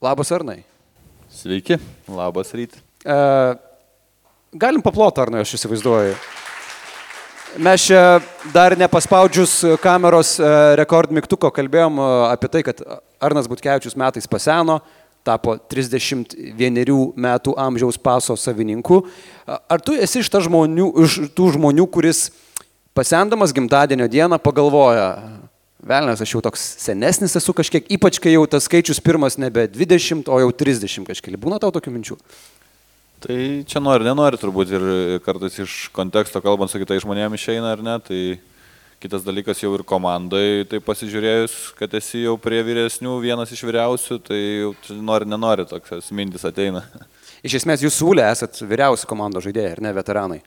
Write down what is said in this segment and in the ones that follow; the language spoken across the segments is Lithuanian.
Labas Arnai. Sveiki, labas ryt. E, galim paploti Arnai, aš įsivaizduoju. Mes čia dar nepaspaudžius kameros e, rekord mygtuko kalbėjom e, apie tai, kad Arnas Butkevičius metais paseno, tapo 31 metų amžiaus paso savininku. Ar tu esi iš, žmonių, iš tų žmonių, kuris pasendamas gimtadienio dieną pagalvoja, Velnas, aš jau toks senesnis esu kažkiek, ypač kai jau tas skaičius pirmas nebe 20, o jau 30 kažkiek. Būna tau tokių minčių? Tai čia nori, nenori turbūt ir kartais iš konteksto kalbant su kitais žmonėmis išeina ar ne. Tai kitas dalykas jau ir komandai, tai pasižiūrėjus, kad esi jau prie vyresnių, vienas iš vyriausių, tai jau nori, nenori toks mintis ateina. Iš esmės jūs siūlė esat vyriausi komandos žaidėjai, ar ne veteranai?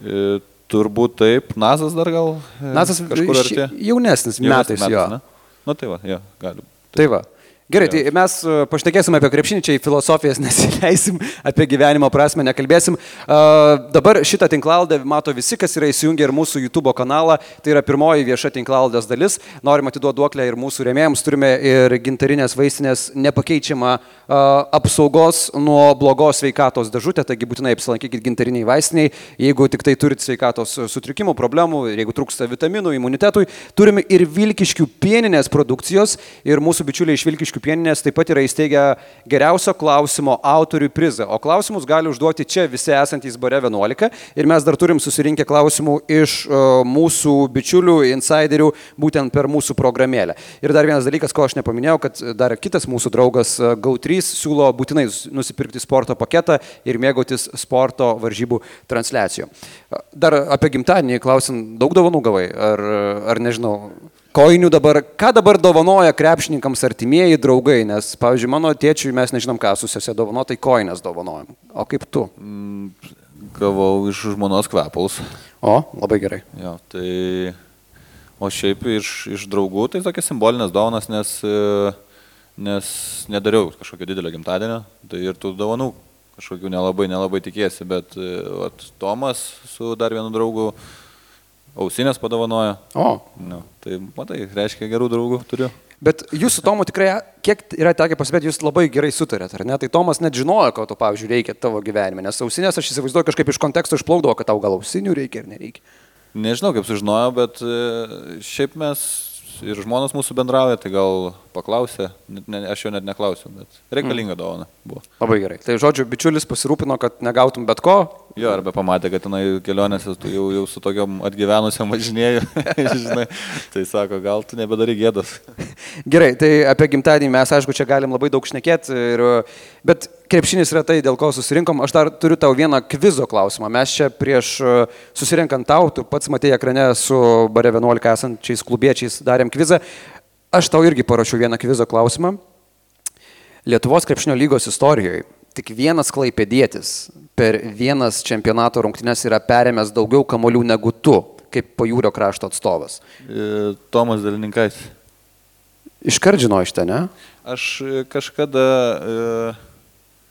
E, Turbūt taip, Nazas dar gal. E, Nazas kažkur arti. Jaunesnis, metais, metais jo. Na nu, tai va, jo, gali. Taip. Tai va. Gerai, tai mes e, pašnekėsim apie krepšinį, čia į filosofijas nesileisim, apie gyvenimo prasme nekalbėsim. Uh, dabar šitą tinklaldę mato visi, kas yra įsijungę ir mūsų YouTube kanalą. Tai yra pirmoji vieša tinklaldės dalis. Norim atiduoti duoklę ir mūsų rėmėjams. Turime ir gintarinės vaistinės nepakeičiamą uh, apsaugos nuo blogos sveikatos dėžutę, taigi būtinai apsilankykit gintariniai vaistiniai. Jeigu tik tai turite sveikatos sutrikimų, problemų, jeigu trūksta vitaminų, imunitetui, turime ir Vilkiškių pieninės produkcijos ir mūsų bičiuliai iš Vilkiškių Vilkiškių pieninės taip pat yra įsteigę geriausio klausimo autorių prizą. O klausimus gali užduoti čia visi esantys bare 11. Ir mes dar turim susirinkę klausimų iš uh, mūsų bičiulių, insiderių, būtent per mūsų programėlę. Ir dar vienas dalykas, ko aš nepaminėjau, kad dar kitas mūsų draugas e, GAU3 siūlo būtinai nusipirkti sporto paketą ir mėgautis sporto varžybų transliacijų. Dar apie gimtadienį klausim, daug dovanų gavai, ar, ar nežinau, Koinių dabar, ką dabar dovanoja krepšininkams artimieji draugai, nes, pavyzdžiui, mano tėčiui mes nežinom, ką susėsė dovano, tai koinės dovanojam. O kaip tu? Mm, gavau iš žmonos kvepalus. O, labai gerai. Jo, tai... O šiaip iš, iš draugų tai tokia simbolinės dovanas, nes, nes nedariau kažkokio didelio gimtadienio, tai ir tų dovanų kažkokių nelabai, nelabai tikėsi, bet at, Tomas su dar vienu draugu Ausinės padovanojo. O. Nu, tai, matai, reiškia, gerų draugų turiu. Bet jūs su Tomu tikrai, kiek yra tekę pasibėti, jūs labai gerai sutarėt, ar ne? Tai Tomas net žinojo, ko to, pavyzdžiui, reikia tavo gyvenime, nes ausinės aš įsivaizduoju kažkaip iš konteksto išplaukdavo, kad tau gal ausinių reikia ar nereikia. Nežinau, kaip sužinojo, bet e, šiaip mes ir žmonos mūsų bendrauja, tai gal paklausė, ne, aš jo net neklausiau, bet reikalinga mm. dovana buvo. Labai gerai. Tai žodžiu, bičiulis pasirūpino, kad negautum bet ko. Jo, arba pamatė, kad tenai kelionėse tu jau, jau su tokiam atgyvenusiam važinėjai, žinai, tai sako, gal tu nebedari gėdos. Gerai, tai apie gimtadienį mes, aišku, čia galim labai daug šnekėti, ir, bet krepšinis yra tai, dėl ko susirinkom. Aš dar turiu tau vieną kvizo klausimą. Mes čia prieš susirinkant tau, tu pats matėjai ekrane su bare 11 esančiais klubiečiais darėm kvizą. Aš tau irgi parašiau vieną kvizo klausimą. Lietuvos krepšinio lygos istorijoje tik vienas klaipėdėtis per vienas čempionato rungtynes yra perėmęs daugiau kamolių negu tu, kaip pajūrio krašto atstovas. E, Tomas Dalininkais. Iškart iš ten, ne? Aš kažkada... E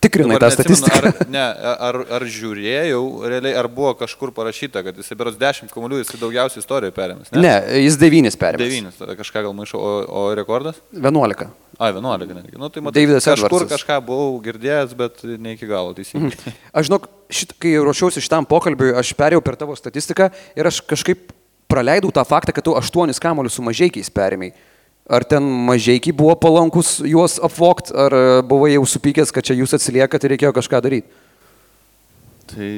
tikrinai tą statistiką. Ar, ne, ar, ar žiūrėjau, realiai, ar buvo kažkur parašyta, kad jis beros 10 kamuolių, jis daugiausiai istorijoje perėmės. Ne, ne jis 9 perėmės. 9, tada kažką gal maišau, o, o rekordas? 11. A, 11 netgi. Nu, tai matai, Davidas kažkur Edwardsas. kažką buvau girdėjęs, bet ne iki galo teisingai. Mhm. Aš žinok, šit, kai ruošiausi šitam pokalbiui, aš perėjau per tavo statistiką ir aš kažkaip praleidau tą faktą, kad tu 8 kamuolius su mažiekiais perėmėjai. Ar ten mažiekiai buvo palankus juos apvokt, ar e, buvo jau supykęs, kad čia jūs atsiliekat ir reikėjo kažką daryti? Tai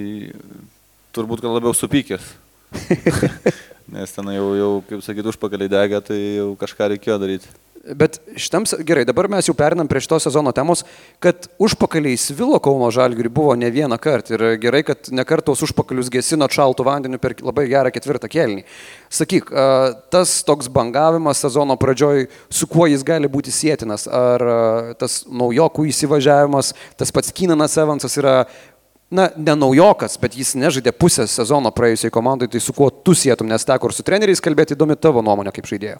turbūt gal labiau supykęs. Nes ten jau, jau kaip sakyt, užpakaliai dega, tai jau kažką reikėjo daryti. Bet šitam, gerai, dabar mes jau perinam prie šito sezono temos, kad užpakaliai Svilo Kauno Žalgiriui buvo ne vieną kartą ir gerai, kad nekartos užpakalius gesino šaltų vandeniu per labai gerą ketvirtą kelnį. Sakyk, tas toks bangavimas sezono pradžioj, su kuo jis gali būti sėtinas? Ar tas naujokų įsivažiavimas, tas pats Kinanas Evansas yra na, ne naujokas, bet jis nežaidė pusę sezono praėjusiai komandai, tai su kuo tu sėtum, nes teko ir su treneriais kalbėti, įdomi tavo nuomonė kaip žaidėjo.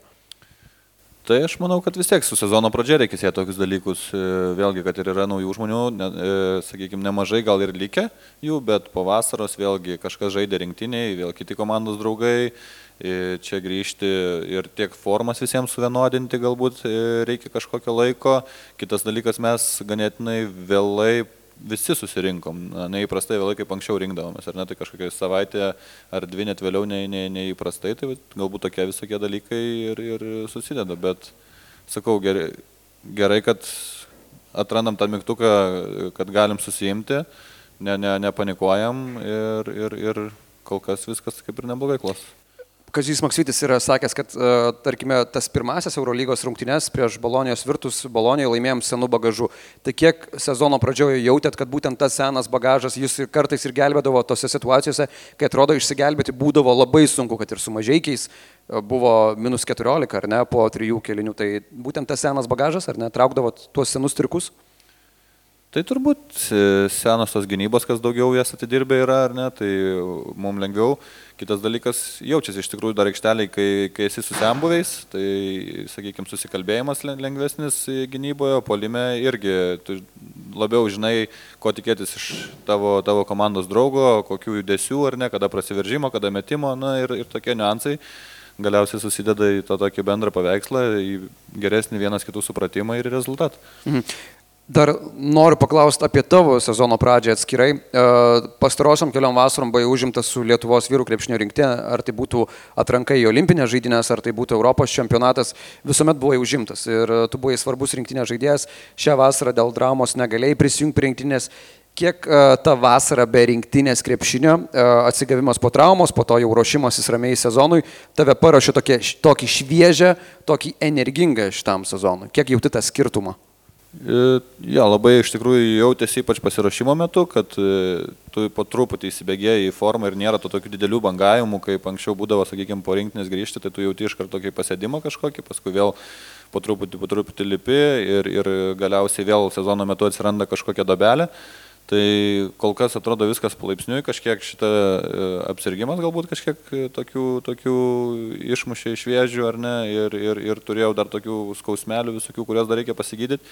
Tai aš manau, kad vis tiek su sezono pradžia reikia sėti tokius dalykus. E, vėlgi, kad ir yra naujų žmonių, ne, e, sakykime, nemažai gal ir likę jų, bet po vasaros vėlgi kažkas žaidė rinktiniai, vėl kiti komandos draugai. E, čia grįžti ir tiek formas visiems suvienodinti galbūt reikia kažkokio laiko. Kitas dalykas, mes ganėtinai vėlai visi susirinkom, neįprastai vėlai kaip anksčiau rinkdavomės, ar ne, tai kažkokia savaitė ar dvi net vėliau nei, nei, neįprastai, tai galbūt tokie visokie dalykai ir, ir susideda, bet sakau, gerai, gerai, kad atrandam tą mygtuką, kad galim susijimti, ne, ne, nepanikuojam ir, ir, ir kol kas viskas kaip ir neblogai klos. Kazys Maksytis yra sakęs, kad, e, tarkime, tas pirmasis Eurolygos rungtynės prieš Bolonijos virtus Bolonijoje laimėjom senų bagažų. Tai kiek sezono pradžioje jautėt, kad būtent tas senas bagažas jūs ir kartais ir gelbėdavo tose situacijose, kai atrodo išsigelbėti būdavo labai sunku, kad ir su mažiekiais e, buvo minus 14 ar ne po trijų kelinių. Tai būtent tas senas bagažas ar ne, traukdavo tuos senus triukus? Tai turbūt e, senos tos gynybos, kas daugiau jas atidirbė yra, ar ne, tai mums lengviau. Kitas dalykas, jaučiasi iš tikrųjų dar aikšteliai, kai, kai esi su sembuviais, tai, sakykime, susikalbėjimas lengvesnis gynyboje, polime irgi tu labiau žinai, ko tikėtis iš tavo, tavo komandos draugo, kokių judesių ar ne, kada prasiveržimo, kada metimo, na ir, ir tokie niuansai galiausiai susideda į tą tokį bendrą paveikslą, į geresnį vienas kitų supratimą ir rezultatą. Mhm. Dar noriu paklausti apie tavo sezono pradžią atskirai. E, pastarosiam keliom vasarom buvai užimtas su Lietuvos vyrų krepšinio rinktinė, ar tai būtų atranka į olimpinės žaidynės, ar tai būtų Europos čempionatas, visuomet buvai užimtas ir tu buvai svarbus rinktinės žaidėjas. Šią vasarą dėl dramos negalėjai prisijungti prie rinktinės. Kiek uh, ta vasara be rinktinės krepšinio, atsigavimas po traumos, po to jau ruošimasis ramiai sezonui, tave paruošė tokį šviežią, tokį energingą šitam sezonui? Kiek jauti tą skirtumą? E, ja, labai iš tikrųjų jautėsi ypač pasirašymo metu, kad e, tu po truputį įsibėgėjai į formą ir nėra to tokių didelių bangavimų, kaip anksčiau būdavo, sakykime, po rinktinės grįžti, tai tu jauti iš karto tokį pasėdimą kažkokį, paskui vėl po truputį, po truputį lipi ir, ir galiausiai vėl sezono metu atsiranda kažkokia dobelė. Tai kol kas atrodo viskas palaipsniui, kažkiek šitą e, apsirgymas galbūt kažkiek tokių, tokių išmušė iš vėžių ar ne ir, ir, ir turėjau dar tokių skausmelių visokių, kurias dar reikia pasigydyti.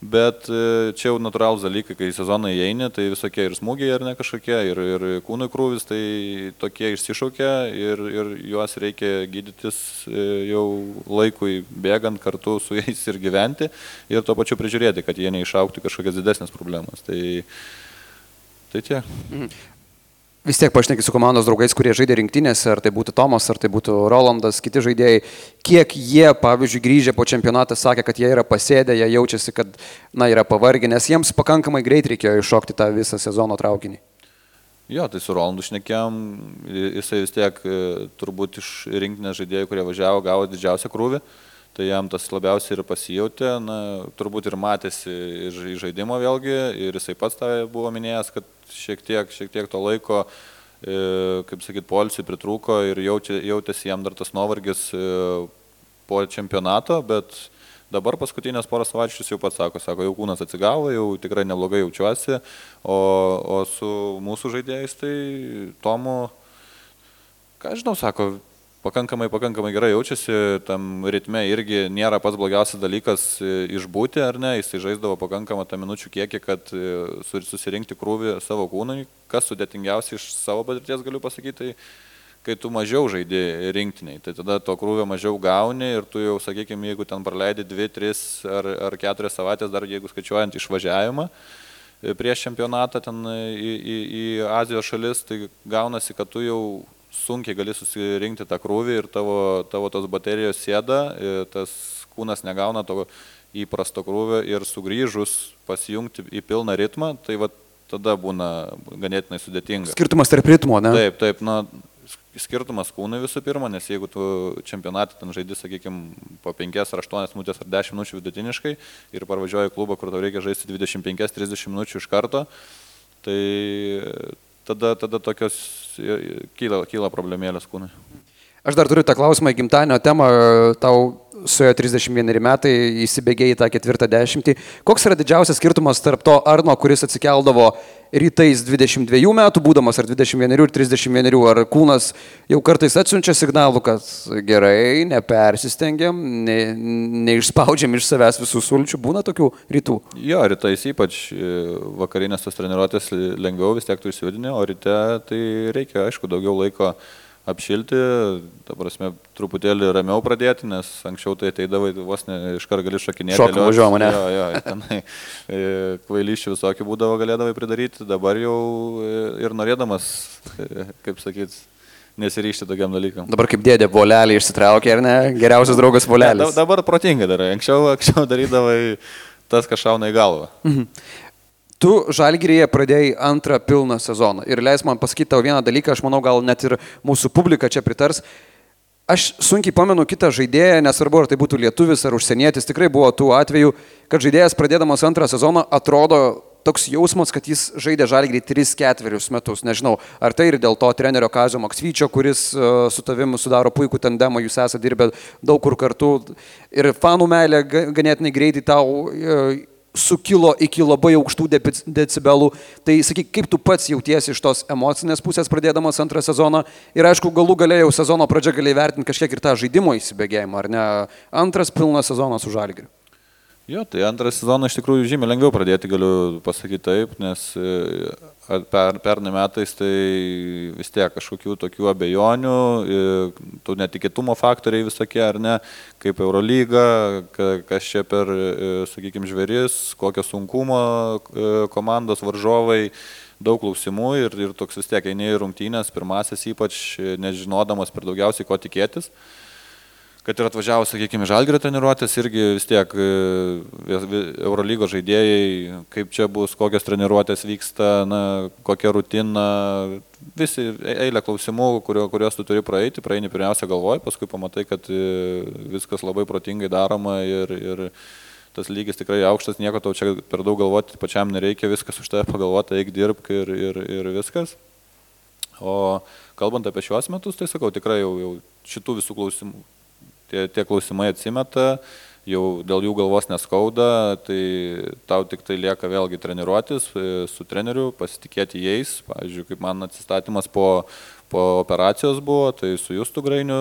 Bet e, čia jau natūralūs dalykai, kai sezonai įeini, tai visokie ir smūgiai ar ne kažkokie, ir, ir kūnų krūvis, tai tokie išsišaukia ir, ir juos reikia gydytis e, jau laikui bėgant kartu su jais ir gyventi ir tuo pačiu prižiūrėti, kad jie neišauktų kažkokias didesnės problemas. Tai, tai tiek. Vis tiek pašneki su komandos draugais, kurie žaidė rinktinėse, ar tai būtų Tomas, ar tai būtų Rolandas, kiti žaidėjai, kiek jie, pavyzdžiui, grįžę po čempionatą sakė, kad jie yra pasėdę, jie jaučiasi, kad, na, yra pavargę, nes jiems pakankamai greit reikėjo iššokti tą visą sezono traukinį. Jo, tai su Rolandu šnekėjom, jisai vis tiek e, turbūt iš rinktinės žaidėjų, kurie važiavo, gavo didžiausią krūvį, tai jam tas labiausiai ir pasijauti, na, turbūt ir matėsi iš žaidimo vėlgi, ir jisai pats tą buvo minėjęs, kad šiek tiek, šiek tiek to laiko, e, kaip sakyt, polisiui pritrūko ir jautė, jautėsi jam dar tas nuovargis e, po čempionato, bet dabar paskutinės porą savaičių jau pats sako, sako, jau kūnas atsigavo, jau tikrai neblogai jaučiuosi, o, o su mūsų žaidėjais tai Tomu, ką žinau, sako, pakankamai, pakankamai gerai jaučiasi, tam ritme irgi nėra pats blogiausias dalykas e, išbūti, ar ne, jisai žaisdavo pakankamą tą minučių kiekį, kad e, susirinkti krūvį savo kūnui, kas sudėtingiausia iš savo patirties galiu pasakyti, tai kai tu mažiau žaidži rinktiniai, tai tada to krūvio mažiau gauni ir tu jau, sakykime, jeigu ten praleidi 2, 3 ar, ar 4 savaitės, dar jeigu skaičiuojant išvažiavimą, e, prieš čempionatą ten į, į, į Azijos šalis, tai gaunasi, kad tu jau sunkiai gali susirinkti tą krūvį ir tavo, tavo tos baterijos sėda, tas kūnas negauna to įprasto krūvio ir sugrįžus pasijungti į pilną ritmą, tai va tada būna ganėtinai sudėtinga. Skirtumas tarp ritmo, ne? Taip, taip, na, skirtumas kūnui visų pirma, nes jeigu tu čempionatą ten žaidži, sakykime, po 5 ar 8 minutės ar 10 minučių vidutiniškai ir parvažiuoji klubą, kur tau reikia žaisti 25-30 minučių iš karto, tai tada, tada tokios kyla, kyla problemėlės kūnui. Aš dar turiu tą klausimą į gimtadienio temą. Tau suėjo 31 metai, įsibėgėjai tą ketvirtą dešimtį. Koks yra didžiausias skirtumas tarp to Arno, kuris atsikeldavo rytais 22 metų, būdamas ar 21 ir 31, ar kūnas jau kartais atsiunčia signalų, kad gerai, nepersistengiam, ne, neišspaudžiam iš savęs visų sulčių, būna tokių rytų. Jo, rytais ypač e, vakarinės tos treniruotės lengviau vis tiek tu išsijudini, o ryte tai reikia, aišku, daugiau laiko apšilti, ta prasme, truputėlį ramiau pradėti, nes anksčiau tai ateidavai, vos ne iškart gali šokinėti. Šoką važiuoju mane. Jo, jo, tenai e, kvailyščių visokių būdavo galėdavai pridaryti, dabar jau e, ir norėdamas, e, kaip sakyt, nesiryšti tokiam dalykam. Dabar kaip dėdė volelį išsitraukė, ar ne? Geriausias draugas volelis. Ne, dabar protingai darai, anksčiau, anksčiau darydavai tas, kas šauna į galvą. Mhm. Tu Žalgirėje pradėjai antrą pilną sezoną. Ir leis man pasakyti tau vieną dalyką, aš manau, gal net ir mūsų publika čia pritars. Aš sunkiai pamenu kitą žaidėją, nesvarbu, ar tai būtų lietuvis ar užsienietis, tikrai buvo tų atvejų, kad žaidėjas pradėdamas antrą sezoną atrodo toks jausmas, kad jis žaidė žalgrį 3-4 metus. Nežinau, ar tai ir dėl to trenerio Kazio Maksvyčio, kuris uh, su tavimi sudaro puikų tandemą, jūs esate dirbę daug kur kartu. Ir fanų meilė ganėtinai greitai tau uh, sukilo iki labai aukštų decibelų. Tai sakyk, kaip tu pats jautiesi iš tos emocinės pusės pradėdamas antrą sezoną ir aišku, galų galėjau sezono pradžią galėjai vertinti kažkiek ir tą žaidimo įsibėgėjimą, ar ne? Antras pilnas sezonas su Žalgiriu. Jo, tai antrą sezoną iš tikrųjų žymiai lengviau pradėti, galiu pasakyti taip, nes e, per, pernai metais tai vis tiek kažkokių tokių abejonių, e, tų netikėtumo faktoriai visokie, ar ne, kaip Eurolyga, kas čia per, e, sakykime, žvėris, kokio sunkumo komandos varžovai daug klausimų ir, ir toks vis tiek eini į rungtynės, pirmasis ypač nežinodamas per daugiausiai ko tikėtis kad ir atvažiavus, sakykime, žalgerio treniruotės, irgi vis tiek e, Eurolygos žaidėjai, kaip čia bus, kokios treniruotės vyksta, na, kokia rutina, visi e, eilė klausimų, kurio, kuriuos tu turi praeiti, praeini pirmiausia galvoj, paskui pamatai, kad e, viskas labai protingai daroma ir, ir tas lygis tikrai aukštas, nieko tau čia per daug galvoti pačiam nereikia, viskas už tave pagalvoti, eik dirbk ir, ir, ir viskas. O kalbant apie šiuos metus, tai sakau, tikrai jau, jau šitų visų klausimų tie, tie klausimai atsimeta, jau dėl jų galvos neskauda, tai tau tik tai lieka vėlgi treniruotis e, su treneriu, pasitikėti jais. Pavyzdžiui, kaip man atsistatymas po, po operacijos buvo, tai su Justu Grainiu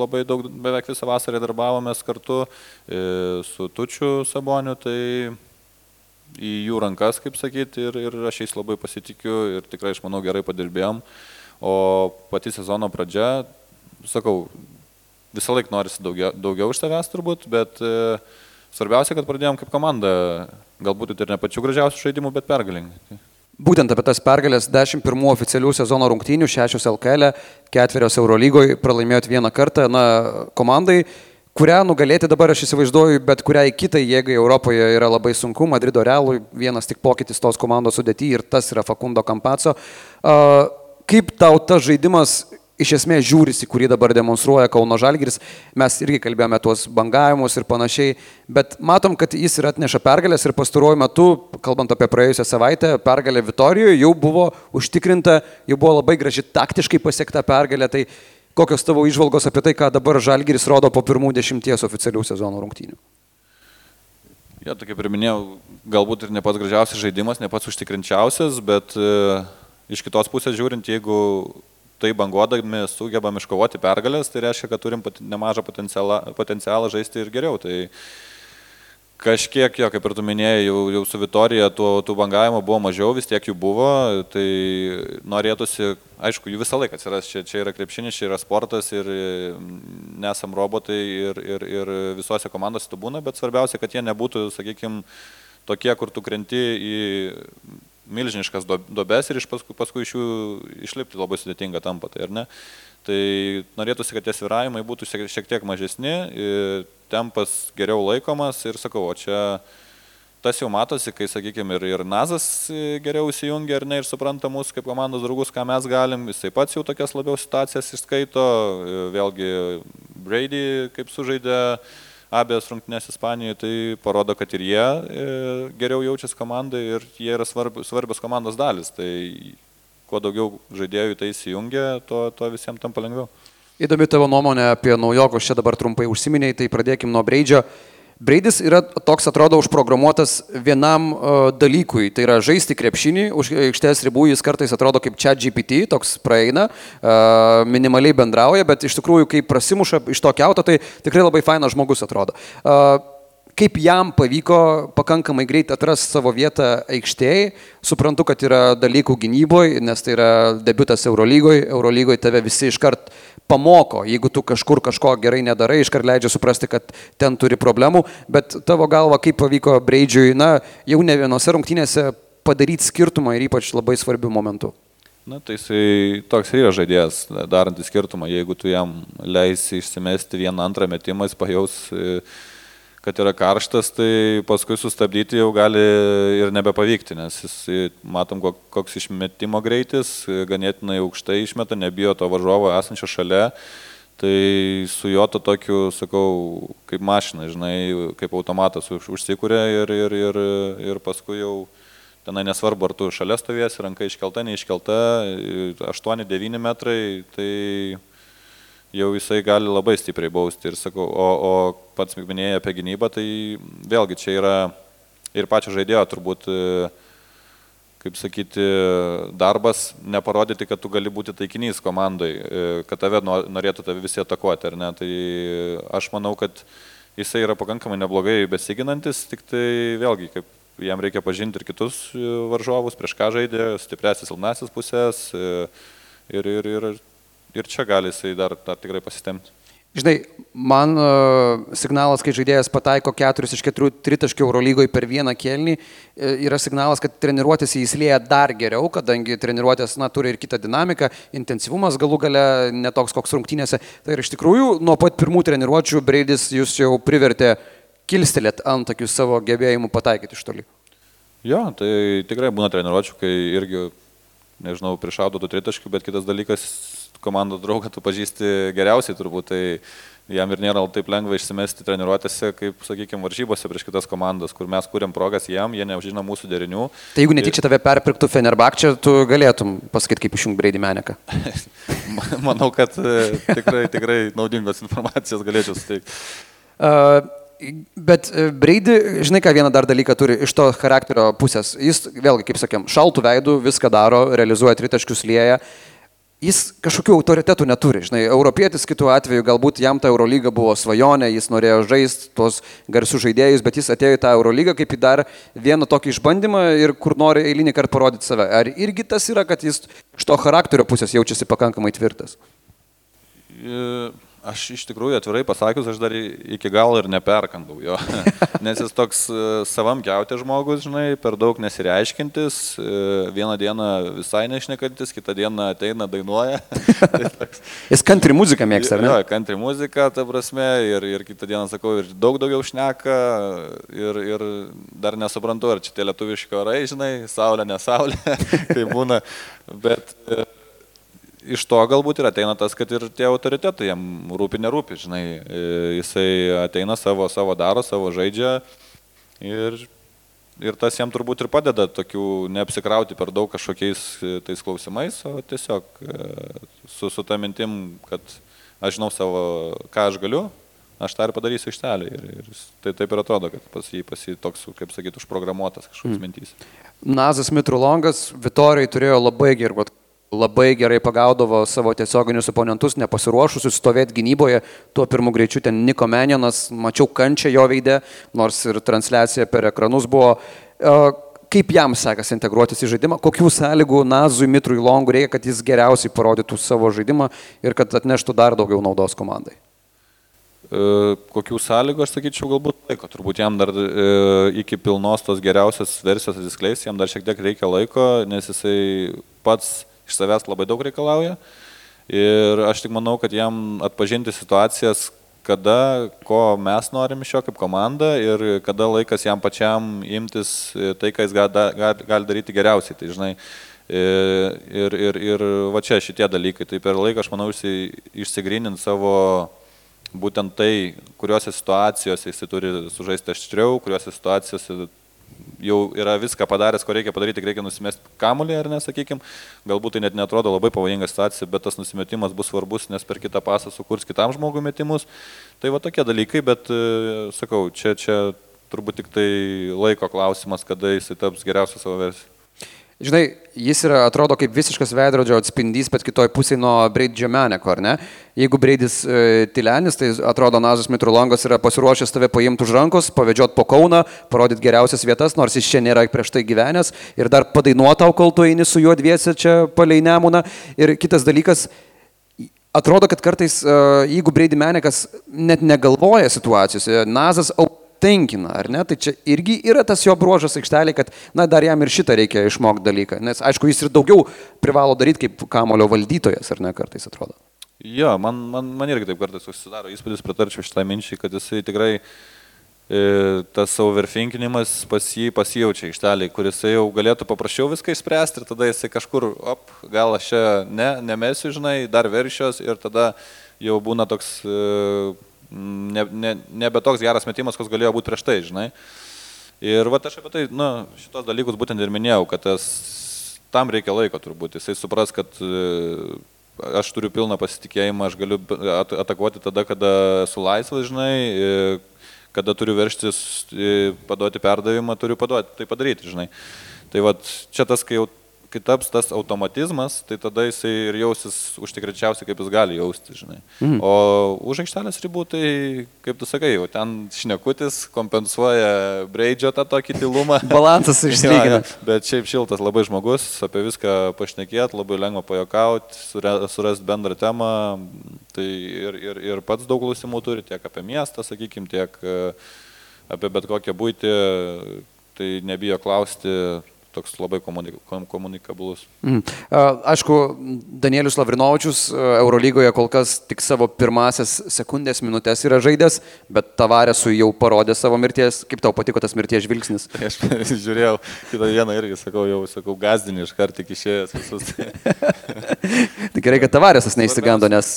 labai daug, beveik visą vasarą darbavomės kartu, e, su Tučiu Saboniu, tai į jų rankas, kaip sakyti, ir, ir aš jais labai pasitikiu ir tikrai, aš manau, gerai padirbėjom. O pati sezono pradžia, sakau, visą laiką norisi daugiau, daugiau iš savęs turbūt, bet e, svarbiausia, kad pradėjom kaip komanda, galbūt ir ne pačių gražiausių žaidimų, bet pergalingai. Būtent apie tas pergalės 11 oficialių sezono rungtynių, 6 LKL, 4 Eurolygoje, pralaimėjot vieną kartą, na, komandai, kurią nugalėti dabar aš įsivaizduoju, bet kuriai kitai jėgai Europoje yra labai sunku, Madrido realui vienas tik pokytis tos komandos sudėti ir tas yra Fakundo Kampaco. Kaip tau tas žaidimas iš esmės žiūrisi, kurį dabar demonstruoja Kauno Žalgiris. Mes irgi kalbėjome tuos bangavimus ir panašiai, bet matom, kad jis ir atneša pergalės ir pastaruoju metu, kalbant apie praėjusią savaitę, pergalė Vitorijoje jau buvo užtikrinta, jau buvo labai graži taktiškai pasiekta pergalė. Tai kokios tavo išvalgos apie tai, ką dabar Žalgiris rodo po pirmų dešimties oficialių sezono rungtynių? Jo, ja, tai kaip ir minėjau, galbūt ir ne pats gražiausias žaidimas, ne pats užtikrinčiausias, bet e, iš kitos pusės žiūrint, jeigu tai banguodami sugebam iškovoti pergalės, tai reiškia, kad turim nemažą potencialą, potencialą žaisti ir geriau. Tai kažkiek, jo, kaip ir tu minėjai, jau, jau su Vitorija tų, tų bangavimo buvo mažiau, vis tiek jų buvo, tai norėtųsi, aišku, jų visą laiką atsiras, čia, čia yra krepšinis, čia yra sportas ir nesam robotai ir, ir, ir visose komandose tu būna, bet svarbiausia, kad jie nebūtų, sakykime, tokie, kur tu krenti į milžiniškas dobes ir iš paskui, paskui iš jų išlipti labai sudėtinga tampa, tai ar ne? Tai norėtųsi, kad tie sviravimai būtų šiek tiek mažesni, tempas geriau laikomas ir sakau, o čia tas jau matosi, kai, sakykime, ir, ir Nazas geriau įsijungia ir ne ir supranta mūsų kaip komandos draugus, ką mes galim, jisai pats jau tokias labiau situacijas išskaito, vėlgi Brady kaip sužaidė abiejas rungtynės Ispanijoje, tai parodo, kad ir jie e, geriau jaučiasi komandai ir jie yra svarbios komandos dalis. Tai kuo daugiau žaidėjų tai įsijungia, tuo, tuo visiems tampa lengviau. Įdomi tavo nuomonė apie naujokus, čia dabar trumpai užsiminiai, tai pradėkim nuo Breidžio. Breidis yra toks, atrodo, užprogramuotas vienam uh, dalykui, tai yra žaisti krepšinį, už aikštės ribų jis kartais atrodo kaip čia GPT, toks praeina, uh, minimaliai bendrauja, bet iš tikrųjų, kai prasimuša iš to keuto, tai tikrai labai fainas žmogus atrodo. Uh, kaip jam pavyko pakankamai greit atrasti savo vietą aikštėje. Suprantu, kad yra dalykų gynyboje, nes tai yra debutas Eurolygoje. Eurolygoje tave visi iškart pamoko, jeigu tu kažkur kažko gerai nedarai, iškart leidžia suprasti, kad ten turi problemų. Bet tavo galva, kaip pavyko Breidžiui, na, jau ne vienose rungtynėse padaryti skirtumą ir ypač labai svarbių momentų. Na, tai jisai toks yra žaidėjas, darantis skirtumą. Jeigu tu jam leisi išsimesti vieną antrą metimą, jis pajaus kad yra karštas, tai paskui sustabdyti jau gali ir nebepavykti, nes jis, matom, koks išmetimo greitis, ganėtinai aukštai išmeta, nebijo to varžovo esančio šalia. Tai su juo to tokiu, sakau, kaip mašina, žinai, kaip automatas už, užsikūrė ir, ir, ir, ir paskui jau tenai nesvarbu, ar tu šalia stovės, ranka iškelta, neiškelta, 8-9 metrai, tai jau jisai gali labai stipriai bausti. Ir sakau, o, o pats minėjai apie gynybą, tai vėlgi čia yra ir pačio žaidėjo turbūt, e, kaip sakyti, darbas neparodyti, kad tu gali būti taikinys komandai, e, kad tave norėtų tave visi atakuoti, ar ne. Tai aš manau, kad jisai yra pakankamai neblogai besiginantis, tik tai vėlgi, kaip jam reikia pažinti ir kitus e, varžovus, prieš ką žaidė, stipresis, silpnasis pusės. Ir, ir, ir ir čia gali jisai dar, dar tikrai pasitemti. Žinai, man uh, signalas, kai žaidėjas pataiko 4 iš 4 tritaškių Eurolygoje per vieną kelnį, e, yra signalas, kad treniruotės įsilieja dar geriau, kadangi treniruotės na, turi ir kitą dinamiką, intensyvumas galų gale netoks koks rungtynėse. Tai ir iš tikrųjų nuo pat pirmų treniruočių Breidis jūs jau privertė kilstelėt antakius savo gebėjimų pataikyti iš toli. Jo, tai tikrai būna treniruočių, kai irgi, nežinau, prišaudo tų tritaškių, bet kitas dalykas komandos draugą tu pažįsti geriausiai turbūt, tai jam ir nėra taip lengva išsimesti treniruotėse, kaip, sakykime, varžybose prieš kitas komandas, kur mes kūrėm progas jam, jie nežino mūsų derinių. Tai jeigu netyčia tave perpirktų Fenerbakčia, tu galėtum pasakyti, kaip išjungti Breidį Meneką. Manau, kad e, tikrai, tikrai naudingos informacijos galėčiau suteikti. Uh, Bet e, Breidį, žinai, ką vieną dar dalyką turi iš to charakterio pusės. Jis, vėlgi, kaip sakėm, šaltų veidų, viską daro, realizuoja tritaškius lieja jis kažkokių autoritetų neturi. Žinai, europietis kitų atveju galbūt jam ta Eurolyga buvo svajonė, jis norėjo žaisti tuos garsius žaidėjus, bet jis atėjo į tą Eurolygą kaip į dar vieną tokį išbandymą ir kur nori eilinį kartą parodyti save. Ar irgi tas yra, kad jis iš to charakterio pusės jaučiasi pakankamai tvirtas? E Aš iš tikrųjų atvirai pasakius, aš dar iki galo ir neperkandau jo. Nes jis toks e, savam keutė žmogus, žinai, per daug nesireiškintis, e, vieną dieną visai nešnekantis, kitą dieną ateina, dainuoja. Tai jis country muziką mėgsta, ar ne? Jo, country muziką, ta prasme, ir, ir kitą dieną sakau, ir daug daugiau šneka, ir, ir dar nesuprantu, ar čia tie lietuviški orai, žinai, saulė, ne saulė, tai būna, bet e, iš to galbūt ir ateina tas, kad ir tie autoritetai jam rūpi, nerūpi, žinai, e, jisai ateina savo, savo daro, savo žaidžia ir, ir tas jam turbūt ir padeda tokių neapsikrauti per daug kažkokiais e, tais klausimais, o tiesiog e, su, su tą mintim, kad aš žinau savo, ką aš galiu, aš tą ir padarysiu ištelį. Ir, ir tai taip ir atrodo, kad pas jį, pas jį toks, kaip sakyti, užprogramuotas kažkoks mm. mintys. Nazas Mitrulongas, Vitorijai turėjo labai gerų labai gerai pagaudavo savo tiesioginius oponentus, nepasiruošusius stovėti gynyboje. Tuo pirmu greičiu ten Niko Meninas, mačiau kančią jo veidę, nors ir transliacija per ekranus buvo. E, kaip jam sekasi integruotis į žaidimą, kokių sąlygų Nazui Mitrui Longui reikia, kad jis geriausiai parodytų savo žaidimą ir kad atneštų dar daugiau naudos komandai? E, kokių sąlygų, aš sakyčiau, galbūt laiko. Turbūt jam dar e, iki pilnos tos geriausios versijos atsiskleis, jam dar šiek tiek reikia laiko, nes jisai pats iš savęs labai daug reikalauja. Ir aš tik manau, kad jam atpažinti situacijas, kada, ko mes norim iš jo kaip komanda ir kada laikas jam pačiam imtis tai, ką jis gali, gali daryti geriausiai. Tai, žinai, ir, ir, ir va čia šitie dalykai. Tai per laiką, aš manau, išsigryninti savo būtent tai, kuriuose situacijose jis turi sužaisti aštriau, kuriuose situacijose jau yra viską padaręs, ko reikia padaryti, reikia nusimesti kamulį, ar nesakykim. Galbūt tai net netrodo labai pavojinga situacija, bet tas nusimetimas bus svarbus, nes per kitą pasą sukurs kitam žmogui metimus. Tai va tokie dalykai, bet e, sakau, čia, čia turbūt tik tai laiko klausimas, kada jisai taps geriausia savo versija. Žinai, jis yra, atrodo kaip visiškas veidrodžio atspindys, bet kitoj pusėje nuo Breidžio Meneko, ar ne? Jeigu Breidis e, Tilenis, tai atrodo Nazas Mitrulongas yra pasiruošęs tave paimti už rankos, pavedžiot po Kauną, parodyti geriausias vietas, nors jis čia nėra prieš tai gyvenęs ir dar padainuotau, kol tu eini su juo dviese čia palei Nemuną. Ir kitas dalykas, atrodo, kad kartais, e, jeigu Breidį Menekas net negalvoja situacijose, Nazas tenkina, ar ne? Tai čia irgi yra tas jo bruožas aikštelė, kad, na, dar jam ir šitą reikia išmokti dalyką. Nes, aišku, jis ir daugiau privalo daryti kaip kamulio valdytojas, ar ne, kartais atrodo. Jo, man, man, man irgi taip kartais susidaro įspūdis, pritarčiau šitą minčiai, kad jisai tikrai e, tas overfinkinimas pas jį pasijaučia aikštelį, kuris jau galėtų paprasčiau viską išspręsti ir tada jisai kažkur, op, gal aš čia ne, nemesiu, žinai, dar veršios ir tada jau būna toks e, nebe ne, ne toks geras metimas, koks galėjo būti prieš tai, žinai. Ir va aš apie tai, nu, šitos dalykus būtent ir minėjau, kad tas, tam reikia laiko turbūt. Jisai supras, kad e, aš turiu pilną pasitikėjimą, aš galiu atakuoti tada, kada esu laisvas, žinai, e, kada turiu verštis, e, paduoti perdavimą, turiu paduoti, tai padaryti, žinai. Tai va čia tas, kai jau kai taps tas automatizmas, tai tada jisai ir jausis užtikrinčiausiai, kaip jis gali jausti, žinai. Mm. O už aikštelės ribų, tai, kaip tu sakai, jau ten šnekutis kompensuoja breidžio tą tokį tylumą. Balansas išlygina. Bet šiaip šiltas labai žmogus, apie viską pašnekėt, labai lengva pajokauti, surasti bendrą temą. Tai ir, ir, ir pats daug klausimų turi tiek apie miestą, sakykime, tiek e, apie bet kokią būtį. Tai nebijo klausti toks labai komunikabilus. Mm. Aišku, Danielius Lavrinovičius Eurolygoje kol kas tik savo pirmasias sekundės minutės yra žaidęs, bet Tavaresui jau parodė savo mirties. Kaip tau patiko tas mirties žvilgsnis? Aš žiūrėjau kitą dieną irgi, sakau, jau sakau, gazdinį iš karto tik išėjęs visus. Tik gerai, kad Tavaresas neįsigando, nes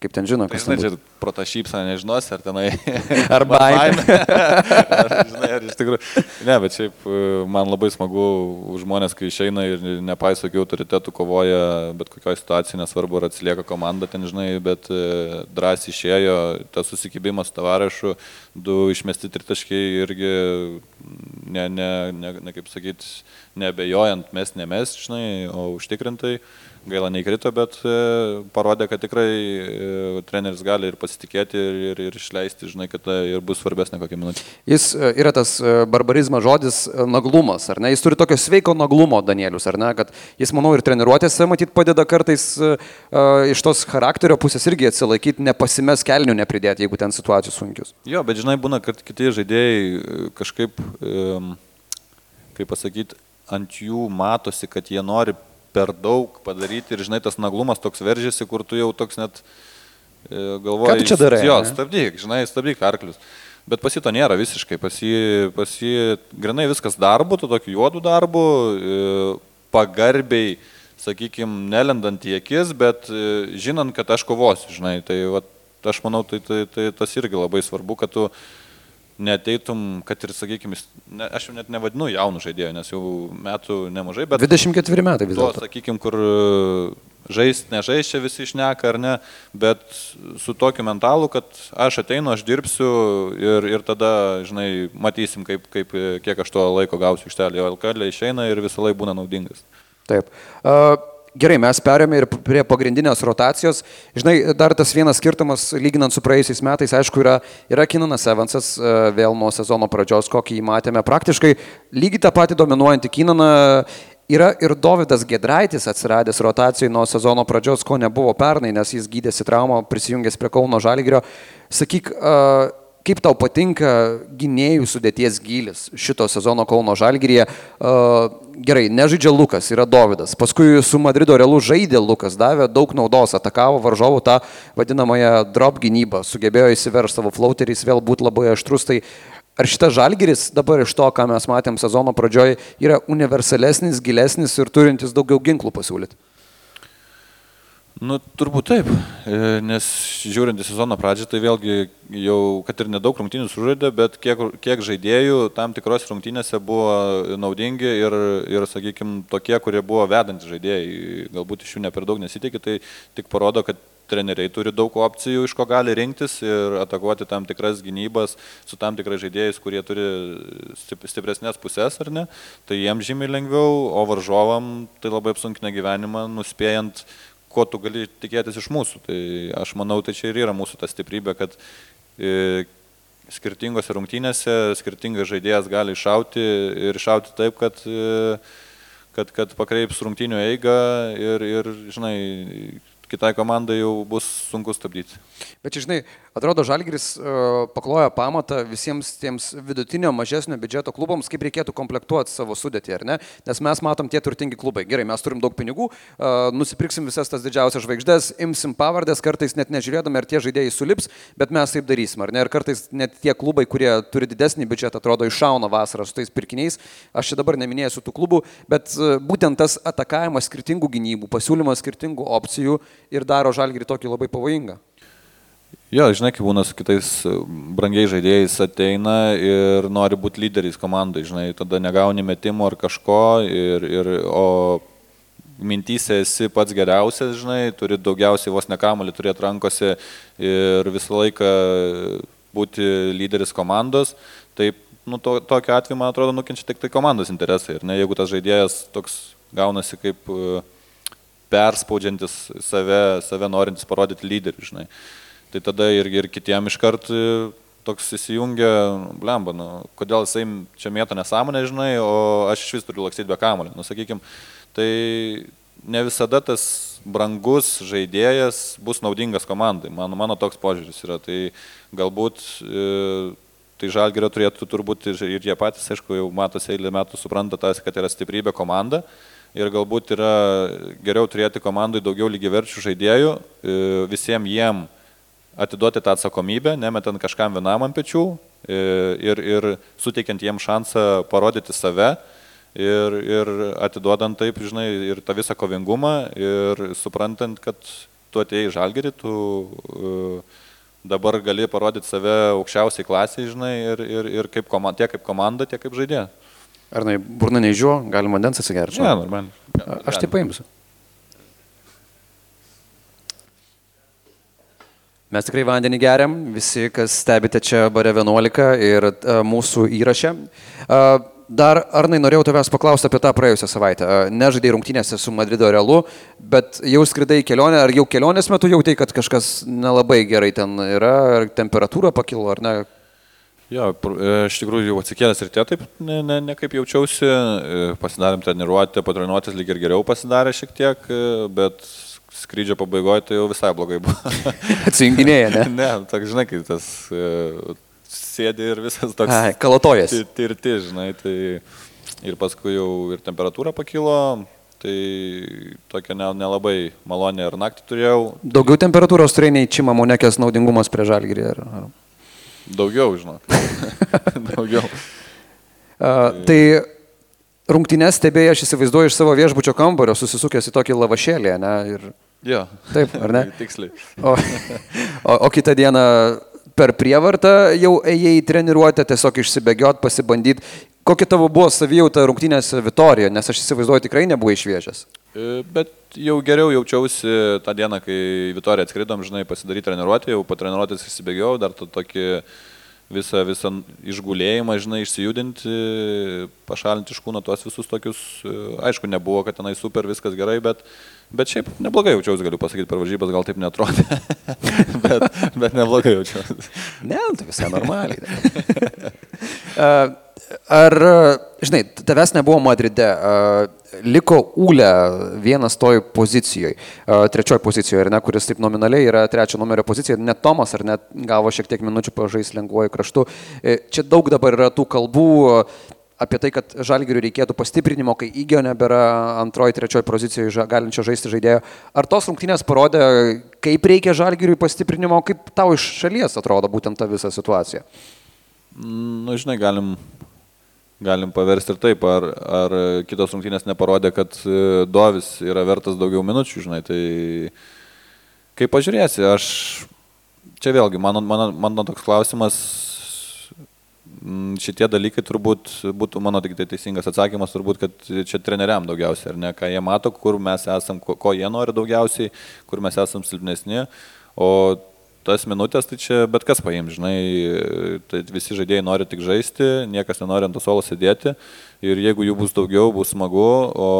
kaip ten žino, kas ten. Žinai, čia prota šypsa, nežinosi, ar tenai. ar baimė. ar, žinai, ar iš tikrųjų. Ne, bet šiaip man labai smagu smagu žmonės, kai išeina ir nepaiso jokių autoritetų, kovoja bet kokioje situacijoje, nesvarbu, ar atsilieka komanda ten, žinai, bet e, drąsiai išėjo, tas susikibimas tavarašu, du išmesti tritaškiai irgi, ne, ne, ne, ne kaip sakyti, nebejojant mes, ne mes, žinai, o užtikrintai gaila neįkrito, bet e, parodė, kad tikrai e, treneris gali ir pasitikėti ir, ir, ir išleisti, žinai, kad tai ir bus svarbesnė kokia minutė. Jis yra tas barbarizmas žodis naglumas, ar ne? Jis turi tokio sveiko naglumo, Danielius, ar ne? Kad jis, manau, ir treniruotėse, matyt, padeda kartais uh, iš tos charakterio pusės irgi atsilaikyti, nepasimes kelnių nepridėti, jeigu ten situacijos sunkius. Jo, bet žinai, būna, kad kiti žaidėjai kažkaip, um, kaip pasakyti, ant jų matosi, kad jie nori per daug padaryti ir, žinai, tas naglumas toks veržiasi, kur tu jau toks net e, galvoji. Ką tu čia darai? Jo, stabdyk, žinai, stabdyk arklius. Bet pas jį to nėra visiškai, pas jį, pas jį grinai viskas darbu, tu tokiu juodu darbu, e, pagarbiai, sakykime, nelendant į akis, bet e, žinant, kad aš kovosiu, žinai, tai va, aš manau, tai, tai, tai tas irgi labai svarbu, kad tu neteitum, kad ir, sakykime, ne, aš jau net nevadinu jaunų žaidėjų, nes jau metų nemažai, bet... 24 metai vis dėlto. Sakykime, kur žaist, nežaist čia visi išneka ar ne, bet su tokiu mentalu, kad aš ateinu, aš dirbsiu ir, ir tada, žinai, matysim, kaip, kaip, kiek aš to laiko gausiu iš telio. LKL išeina ir visą laiką būna naudingas. Taip. Uh... Gerai, mes perėmė ir prie pagrindinės rotacijos. Žinai, dar tas vienas skirtumas, lyginant su praėjusiais metais, aišku, yra, yra Kinanas Evansas e, vėl nuo sezono pradžios, kokį jį matėme. Praktiškai lygiai tą patį dominuojantį Kinaną Yra ir Davidas Gedraitis atsiradęs rotacijai nuo sezono pradžios, ko nebuvo pernai, nes jis gydėsi traumą, prisijungęs prie Kauno Žalgirio. Sakyk, uh, Kaip tau patinka gynėjų sudėties gilis šito sezono Kauno Žalgirėje? Uh, gerai, nežaidžia Lukas, yra Davidas. Paskui su Madrido Realu žaidė Lukas, davė daug naudos, atakavo varžovų tą vadinamąją drop gynybą, sugebėjo įsiveršti savo flauteriais, vėl būti labai aštrus. Tai ar šitas Žalgiris dabar iš to, ką mes matėm sezono pradžioje, yra universalesnis, gilesnis ir turintis daugiau ginklų pasiūlyti? Nu, turbūt taip, e, nes žiūrint į sezono pradžią, tai vėlgi jau, kad ir nedaug rungtynių sužaidė, bet kiek, kiek žaidėjų tam tikros rungtynėse buvo naudingi ir, ir sakykime, tokie, kurie buvo vedantys žaidėjai, galbūt iš jų ne per daug nesitikė, tai tik parodo, kad treneriai turi daug opcijų, iš ko gali rinktis ir atakuoti tam tikras gynybas su tam tikrais žaidėjais, kurie turi stipresnės pusės ar ne, tai jiems žymiai lengviau, o varžovam tai labai apsunkina gyvenimą, nuspėjant ko tu gali tikėtis iš mūsų. Tai aš manau, tai čia ir yra mūsų ta stiprybė, kad e, skirtingose rungtynėse skirtingas žaidėjas gali iššauti ir iššauti taip, kad, e, kad, kad pakreips rungtynių eigą ir, ir, žinai, kitai komandai jau bus sunku stabdyti. Bet čia, žinai, atrodo, Žalgiris uh, pakloja pamatą visiems tiems vidutinio, mažesnio biudžeto klubams, kaip reikėtų komplektuoti savo sudėtį, ar ne? Nes mes matom tie turtingi klubai. Gerai, mes turim daug pinigų, uh, nusipirksim visas tas didžiausias žvaigždės, imsim pavardės, kartais net nežiūrėdami, ar tie žaidėjai sulips, bet mes taip darysim, ar ne? Ir kartais net tie klubai, kurie turi didesnį biudžetą, atrodo, iššauna vasarą su tais pirkiniais. Aš čia dabar neminėsiu tų klubų, bet uh, būtent tas atakavimas skirtingų gynybų, pasiūlymas skirtingų opcijų ir daro Žalgirį tokį labai pavojingą. Jo, žinai, kaip būna su kitais e, brangiai žaidėjais ateina ir nori būti lyderiais komandai, žinai, tada negauni metimo ar kažko, ir, ir, o mintysė esi pats geriausias, žinai, turi daugiausiai vos nekamolį turėti rankose ir visą laiką būti lyderis komandos, tai nu, to, tokiu atveju, man atrodo, nukenčia tik tai komandos interesai. Ir ne, jeigu tas žaidėjas toks gaunasi kaip uh, perspaudžiantis save, save norintis parodyti lyderį, žinai. Tai tada ir, ir kitiem iškart e, toks įsijungia, blemba, nu, kodėl jisai čia mėto nesąmonę, žinai, o aš iš vis turiu laksyti be kamulio. Nu, sakykime, tai ne visada tas brangus žaidėjas bus naudingas komandai. Mano, mano toks požiūris yra. Tai galbūt e, tai Žalgerio turėtų turbūt ir, ir jie patys, aišku, jau matosi eilę metų supranta tas, kad yra stiprybė komanda ir galbūt yra geriau turėti komandai daugiau lygiaverčių žaidėjų, e, visiems jiem atiduoti tą atsakomybę, nemetant kažkam vienam ant pečių e, ir, ir suteikiant jiem šansą parodyti save ir, ir atiduodant taip, žinai, ir tą visą kovingumą ir suprantant, kad tu atėjai žalgerį, tu uh, dabar gali parodyti save aukščiausiai klasiai, žinai, ir, ir, ir kaip komanda, tiek kaip komanda, tiek kaip žaidėja. Ar nai, burna neižiuo, galima vandens atsigerti? Ne, normaliai. Aš tai paimsiu. Mes tikrai vandenį geriam, visi, kas stebite čia bare 11 ir a, mūsų įrašę. A, dar, Arnai, norėjau tavęs paklausti apie tą praėjusią savaitę. Nežaidai rungtynėse su Madrido Realu, bet jau skridai į kelionę, ar jau kelionės metu jautai, kad kažkas nelabai gerai ten yra, ar temperatūra pakilo, ar ne? Jo, e, iš tikrųjų jau atsikėlęs ir tie taip, ne, ne, ne kaip jaučiausi, e, pasidarėm treniruotę, patreniruotis lyg ir geriau pasidarė šiek tiek, e, bet skrydžio pabaigoje tai jau visai blogai buvo. Atsijunginėja, ne? ne, tak žinai, kai tas sėdi ir visas toks. Ai, kalatojas. Tirti, žinai, tai ir paskui jau ir temperatūra pakilo, tai tokia nelabai ne, malonė ir naktį turėjau. Daugiau temperatūros turėjai nei Čima Monekės naudingumas prie žalgyrį. Ar... Daugiau, žinok. Daugiau. Uh, tai rungtynės stebėjai, aš įsivaizduoju iš savo viešbučio kambario, susisukęs į tokį lavašėlį, ne? Ir... Jo. Taip, ar ne? Tiksliai. O, o, o kitą dieną per prievartą jau ėjai į treniruotę, tiesiog išsibėgiot, pasibandyti. Kokia tavo buvo savijauta rungtynėse Vitorija, nes aš įsivaizduoju tikrai nebuvai išviežęs. E, bet jau geriau jaučiausi tą dieną, kai Vitoriją atskridom, žinai, pasidaryti treniruotę, jau po treniruotės įsibėgiau, dar to tokį visą, visą išgulėjimą, žinai, išsijudinti, pašalinti iš kūno tuos visus tokius, e, aišku, nebuvo, kad tenai super viskas gerai, bet, bet šiaip neblogai jaučiausi, galiu pasakyti, per varžybas gal taip netrodė, bet, bet neblogai jaučiausi. Ne, tai visai normaliai. Ar, žinai, tavęs nebuvo Madride, liko Ūlė vienas toj pozicijoje, trečioji pozicijoje, ar ne, kuris taip nominaliai yra trečio numerio pozicija, net Tomas ar net gavo šiek tiek minučių pažais lengvuoju kraštu. E, čia daug dabar yra tų kalbų apie tai, kad žalgiriui reikėtų pastiprinimo, kai įgio nebėra antroji, trečioji pozicijoje galinčio žaisti žaidėjo. Ar tos rungtynės parodė, kaip reikia žalgiriui pastiprinimo, kaip tau iš šalies atrodo būtent ta visa situacija? Na, nu, žinai, galim galim paversti ir taip, ar, ar kitos rungtynės neparodė, kad e, Dovis yra vertas daugiau minučių, žinai, tai Kaip pažiūrėsi, aš čia vėlgi, mano, mano, mano toks klausimas, šitie dalykai turbūt būtų mano tik tai teisingas atsakymas, turbūt, kad čia treneriam daugiausiai, ar ne, ką jie mato, kur mes esam, ko, ko jie nori daugiausiai, kur mes esam silpnesni, o tas minutės, tai čia bet kas paim, žinai, tai visi žaidėjai nori tik žaisti, niekas nenori ant to suolo sėdėti ir jeigu jų bus daugiau, bus smagu, o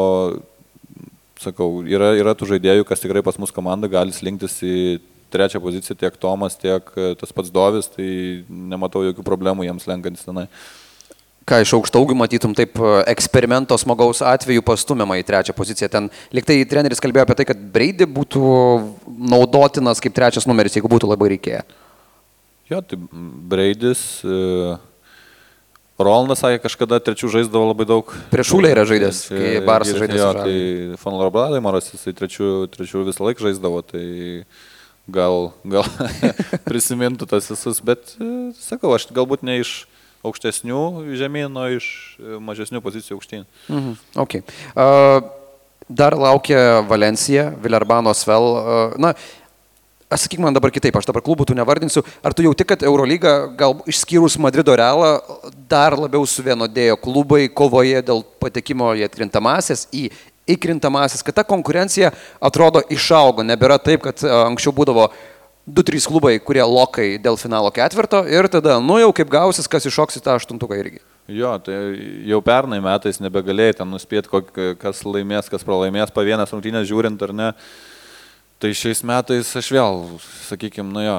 sakau, yra, yra tų žaidėjų, kas tikrai pas mus komanda gali slinktis į trečią poziciją, tiek Tomas, tiek tas pats Dovis, tai nematau jokių problemų jiems lenkantis tenai ką iš aukštaugių matytum taip eksperimento smagaus atveju pastumiamą į trečią poziciją. Ten liktai treneris kalbėjo apie tai, kad Breidį būtų naudotinas kaip trečias numeris, jeigu būtų labai reikėję. Jo, tai Breidis. Uh... Rolandas sakė, kažkada trečių žaisdavo labai daug. Prieš Šūlę yra žaidęs, kai Barsas žaidė. Jo, tai Fonlorabladai Maras, jisai trečių, trečių visą laiką žaisdavo, tai gal, gal prisimintų tas visus, bet sakau, aš galbūt ne iš aukštesnių žemynų, o iš e, mažesnių pozicijų aukštyn. Mhm. Okay. Uh, dar laukia Valencija, Vilarbano Svel. Uh, na, Aš sakyk man dabar kitaip, aš dabar klubų tų nevardinsiu. Ar tu jauti, kad Eurolyga, gal išskyrus Madrido realą, dar labiau suvienodėjo klubai kovoje dėl patekimo į atkrintamasis, į įkrintamasis, kad ta konkurencija atrodo išaugo, nebėra taip, kad anksčiau būdavo uh, 2-3 klubai, kurie lokai dėl finalo ketvirto ir tada, nu jau kaip gausis, kas iššoks į tą aštuntuką irgi. Jo, tai jau pernai metais nebegalėjai ten nuspėti, kas laimės, kas pralaimės, pa vienas rungtynės žiūrint ar ne. Tai šiais metais aš vėl, sakykime, nu jo,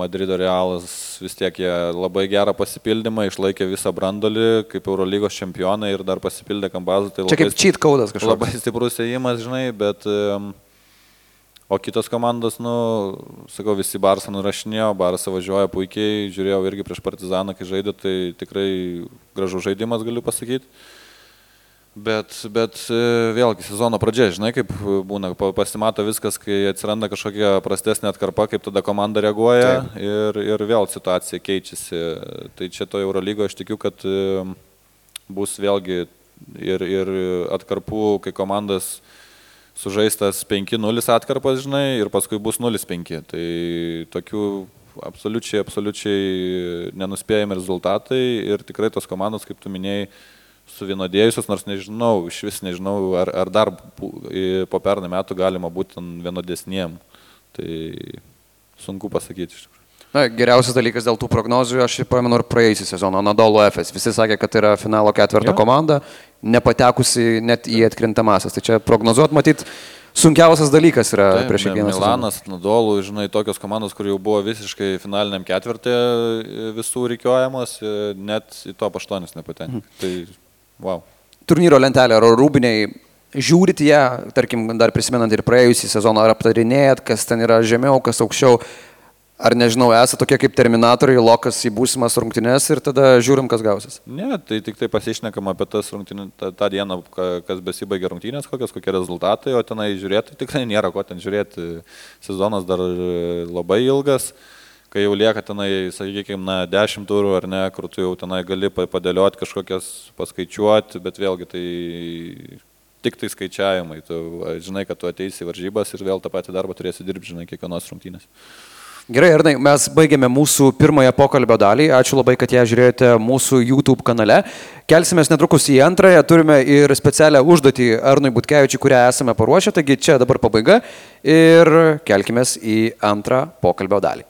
Madrido Realas vis tiek jie labai gerą pasipildymą, išlaikė visą brandolį kaip Eurolygos čempionai ir dar pasipildė kambazų. Tai Čia kaip cheat kaudas kažkoks. Labai stiprus įėjimas, žinai, bet um, O kitos komandos, nu, sakau, visi Barsą nurašinėjo, Barsą važiuoja puikiai, žiūrėjau irgi prieš Partizaną, kai žaidė, tai tikrai gražus žaidimas, galiu pasakyti. Bet, bet e, vėlgi sezono pradžia, žinai, kaip būna, pasimato viskas, kai atsiranda kažkokia prastesnė atkarpa, kaip tada komanda reaguoja Taip. ir, ir vėl situacija keičiasi. Tai čia to Eurolygo aš tikiu, kad e, bus vėlgi ir, ir atkarpų, kai komandas sužaistas 5-0 atkarpas, žinai, ir paskui bus 0-5. Tai tokių absoliučiai, absoliučiai nenuspėjami rezultatai ir tikrai tos komandos, kaip tu minėjai, suvienodėjusios, nors nežinau, iš vis nežinau, ar, ar dar po pernai metų galima būti vienodesniem. Tai sunku pasakyti iš tikrųjų. Na, geriausias dalykas dėl tų prognozių, aš pamenu ir praėjusią sezoną, Nadolo FS. Visi sakė, kad tai yra finalo ketvirto ja. komanda, nepatekusi net į atkrintamasias. Tai čia prognozuot, matyt, sunkiausias dalykas yra Taip, prieš kiekvieną. Milanas, Nadolų, žinai, tokios komandos, kur jau buvo visiškai finaliniam ketvirtė visų reikiuojamos, net į to aštuonis nepatenka. Mhm. Tai wow. Turnyro lentelė, ar rūbiniai žiūrit ją, tarkim, dar prisimenant ir praėjusį sezoną, ar aptarinėjat, kas ten yra žemiau, kas aukščiau. Ar nežinau, esate tokie kaip terminatoriai, lokas į būsimas rungtynes ir tada žiūrim, kas gausis? Ne, tai tik tai pasišnekam apie tas rungtynės, tą, tą dieną, kas besibaigia rungtynės, kokios, kokie rezultatai, o tenai žiūrėti tikrai nėra ko ten žiūrėti. Sezonas dar labai ilgas, kai jau lieka tenai, sakykime, na, 10 turų ar ne, kur tu jau tenai gali padėlioti kažkokias, paskaičiuoti, bet vėlgi tai tik tai skaičiavimai. Tu žinai, kad tu ateisi į varžybas ir vėl tą patį darbą turėsi dirbti, žinai, kiekvienos rungtynės. Gerai, Arnai, mes baigėme mūsų pirmąją pokalbio dalį. Ačiū labai, kad ją žiūrėjote mūsų YouTube kanale. Kelsimės netrukus į antrąją. Turime ir specialią užduotį Arnui Butkevičiui, kurią esame paruošę. Taigi čia dabar pabaiga ir kelkime į antrą pokalbio dalį.